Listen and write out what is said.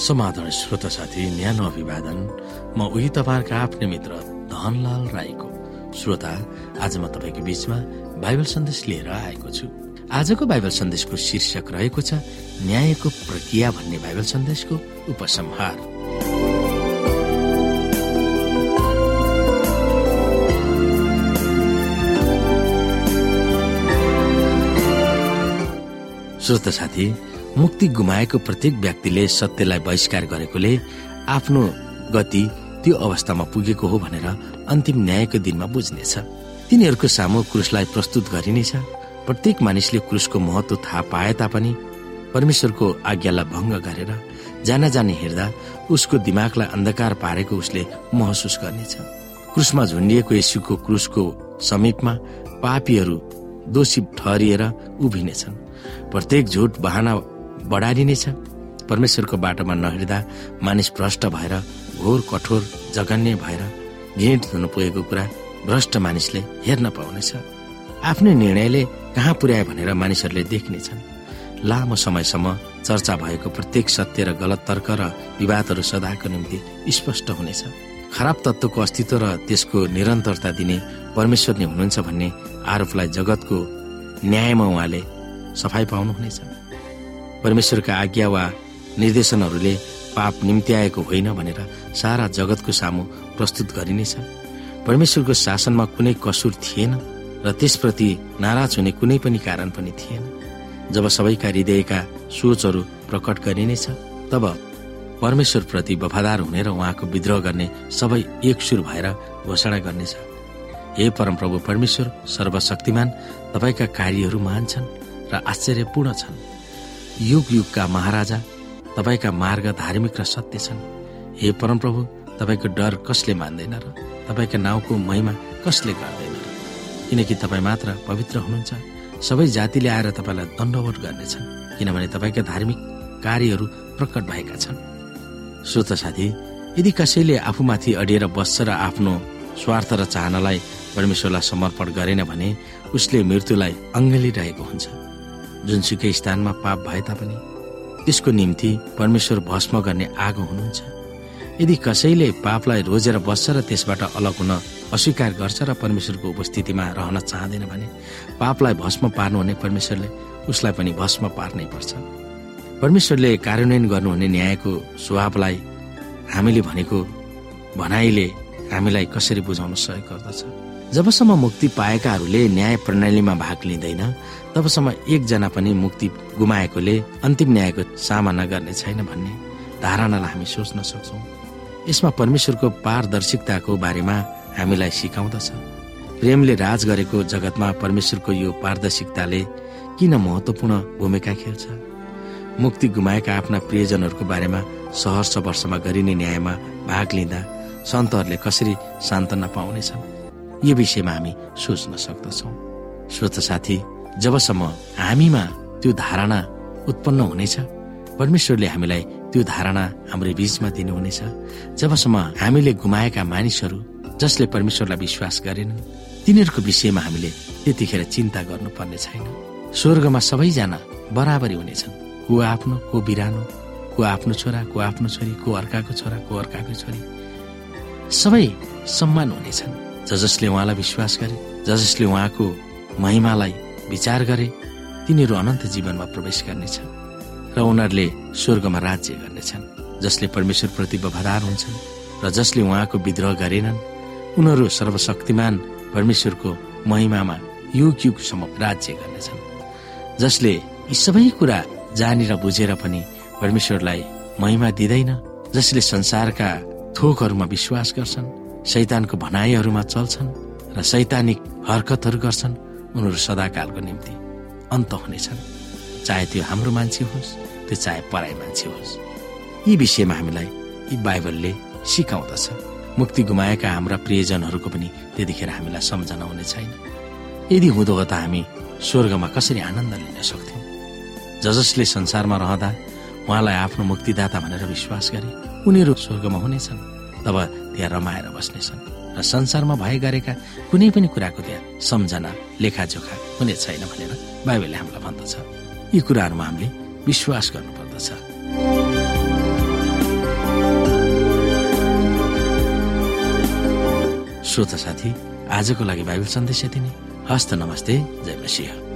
समाधान श्रोता साथी न्यानो अभिवादन। म उही तपाईँहरूका आफ्नै मित्र धनलाल राईको। श्रोता आज म तपाईँको बीचमा बाइबल सन्देश लिएर आएको छु। आजको बाइबल सन्देशको शीर्षक रहेको छ न्यायको प्रक्रिया भन्ने बाइबल सन्देशको उपसंहार। श्रोता साथी मुक्ति गुमाएको प्रत्येक व्यक्तिले सत्यलाई बहिष्कार गरेकोले आफ्नो गति त्यो अवस्थामा पुगेको हो भनेर अन्तिम न्यायको दिनमा बुझ्नेछ। तिनीहरूको सामु क्रुसलाई प्रस्तुत गरिनेछ प्रत्येक मानिसले क्रुसको महत्व थाहा पाए तापनि परमेश्वरको आज्ञालाई भङ्ग गरेर जान जाने हेर्दा उसको दिमागलाई अन्धकार पारेको उसले महसुस गर्नेछ। क्रुसमा झुन्डिएको यशुको क्रुसको समीपमा पापीहरू दोषी ठहरिएर उभिनेछन्। प्रत्येक झुट बहाना बढारिनेछ परमेश्वरको बाटोमा नहिँड्दा मानिस भ्रष्ट भएर घोर कठोर जगन्य भएर घिट हुनु पुगेको कुरा भ्रष्ट मानिसले हेर्न पाउनेछ आफ्नै निर्णयले कहाँ पुर्याए भनेर मानिसहरूले देख्नेछन् लामो समयसम्म चर्चा भएको प्रत्येक सत्य र गलत तर्क र विवादहरू सदाको निम्ति स्पष्ट हुनेछ खराब तत्वको अस्तित्व र त्यसको निरन्तरता दिने परमेश्वर नै हुनुहुन्छ भन्ने आरोपलाई जगतको न्यायमा उहाँले सफाई पाउनुहुनेछ। परमेश्वरका आज्ञा वा निर्देशनहरूले पाप निम्त्याएको होइन भनेर सारा जगतको सामु प्रस्तुत गरिनेछ परमेश्वरको शासनमा कुनै कसुर थिएन र त्यसप्रति नाराज हुने कुनै पनि कारण पनि थिएन। जब सबैका हृदयका सोचहरू प्रकट गरिनेछ तब परमेश्वरप्रति वफादार हुने र उहाँको विद्रोह गर्ने सबै एकसुर भएर घोषणा गर्नेछ। हे परमप्रभु परमेश्वर सर्वशक्तिमान तपाईँका कार्यहरू महान छन् र आश्चर्यपूर्ण छन्। युग युगका महाराजा तपाईँका मार्ग धार्मिक र सत्य छन्। हे परमप्रभु तपाईँको डर कसले मान्दैन र तपाईँका नाउँको महिमा कसले गर्दैन र? किनकि तपाईँ मात्र पवित्र हुनुहुन्छ। सबै जातिले आएर तपाईँलाई दण्डवट गर्नेछन् किनभने तपाईँका धार्मिक कार्यहरू प्रकट भएका छन्। श्रोत साथी यदि कसैले आफूमाथि अडिएर बस्छ र आफ्नो स्वार्थ र चाहनालाई परमेश्वरलाई समर्पण गरेन भने उसले मृत्युलाई अङ्गलिरहेको हुन्छ। जुनसुकै स्थानमा पाप भए तापनि त्यसको निम्ति परमेश्वर भस्म गर्ने आगो हुनुहुन्छ। यदि कसैले पापलाई रोजेर बस्छ र त्यसबाट अलग हुन अस्वीकार गर्छ र परमेश्वरको उपस्थितिमा रहन चाहँदैन भने पापलाई भस्म पार्नु भने परमेश्वरले उसलाई पनि भस्म पार्नै पर्छ। परमेश्वरले कार्यान्वयन गर्नुहुने न्यायको स्वभावलाई हामीले भनेको भनाइले हामीलाई कसरी बुझाउन सहयोग गर्दछ? जबसम्म मुक्ति पाएकाहरूले न्याय प्रणालीमा भाग लिँदैन तबसम्म एकजना पनि मुक्ति गुमाएकोले अन्तिम न्यायको सामना गर्ने छैन भन्ने धारणालाई हामी सोच्न सक्छौँ। यसमा परमेश्वरको पारदर्शिकताको बारेमा हामीलाई सिकाउँदछ। प्रेमले राज गरेको जगतमा परमेश्वरको यो पारदर्शिकताले किन महत्वपूर्ण भूमिका खेल्छ? मुक्ति गुमाएका आफ्ना प्रियजनहरूको बारेमा सहर्ष वर्षमा गरिने न्यायमा भाग लिँदा सन्तहरूले कसरी सान्त्वना पाउनेछन्? यो विषयमा हामी सोच्न सक्दछौँ। श्रोत साथी जबसम्म हामीमा त्यो धारणा उत्पन्न हुनेछ परमेश्वरले हामीलाई त्यो धारणा हाम्रो बीचमा दिनुहुनेछ। जबसम्म हामीले गुमाएका मानिसहरू जसले परमेश्वरलाई विश्वास गरेनन् तिनीहरूको विषयमा हामीले त्यतिखेर चिन्ता गर्नुपर्ने छैन। स्वर्गमा सबैजना बराबरी हुनेछन्। को आफ्नो को बिरानो को आफ्नो छोरा को आफ्नो छोरी को अर्काको छोरा को अर्काको छोरी। सबै सम्मान हुनेछन्। ज जसले उहाँलाई विश्वास गरे ज जसले उहाँको महिमालाई विचार गरे तिनीहरू अनन्त जीवनमा प्रवेश गर्नेछ र उनीहरूले स्वर्गमा राज्य गर्नेछन् जसले परमेश्वरप्रति वफादार हुन्छन् र जसले उहाँको विद्रोह गरेनन्। उनीहरू सर्वशक्तिमान परमेश्वरको महिमामा युग युगसम्म राज्य गर्नेछन्। जसले यी सबै कुरा जानेर बुझेर पनि परमेश्वरलाई महिमा दिँदैन जसले संसारका थोकहरूमा विश्वास गर्छन् शैतानको भनाइहरूमा चल्छन् र सैतानिक हरकतहरू गर्छन् उनीहरू सदाकालको निम्ति अन्त हुनेछन्। चाहे त्यो हाम्रो मान्छे होस् त्यो चाहे पराई मान्छे होस्। यी विषयमा हामीलाई यी बाइबलले सिकाउँदछ। मुक्ति गुमाएका हाम्रा प्रियजनहरूको पनि त्यतिखेर हामीलाई सम्झना हुने छैन। यदि हुँदो हो त हामी स्वर्गमा कसरी आनन्द लिन सक्थ्यौँ? ज जसले संसारमा रहँदा उहाँलाई आफ्नो मुक्तिदाता भनेर विश्वास गरे उनीहरू स्वर्गमा हुनेछन्। तब त्यहाँ रमाएर बस्नेछन् र संसारमा भए गरेका कुनै पनि कुराको त्यहाँ सम्झना लेखाजोखा हुने छैन भनेर बाइबलले हामीलाई भन्दछ। यी कुराहरूमा हामीले विश्वास गर्नुपर्दछ। श्रोता साथी आजको लागि बाइबल सन्देश यति नै। हस्त नमस्ते जय मसिंह।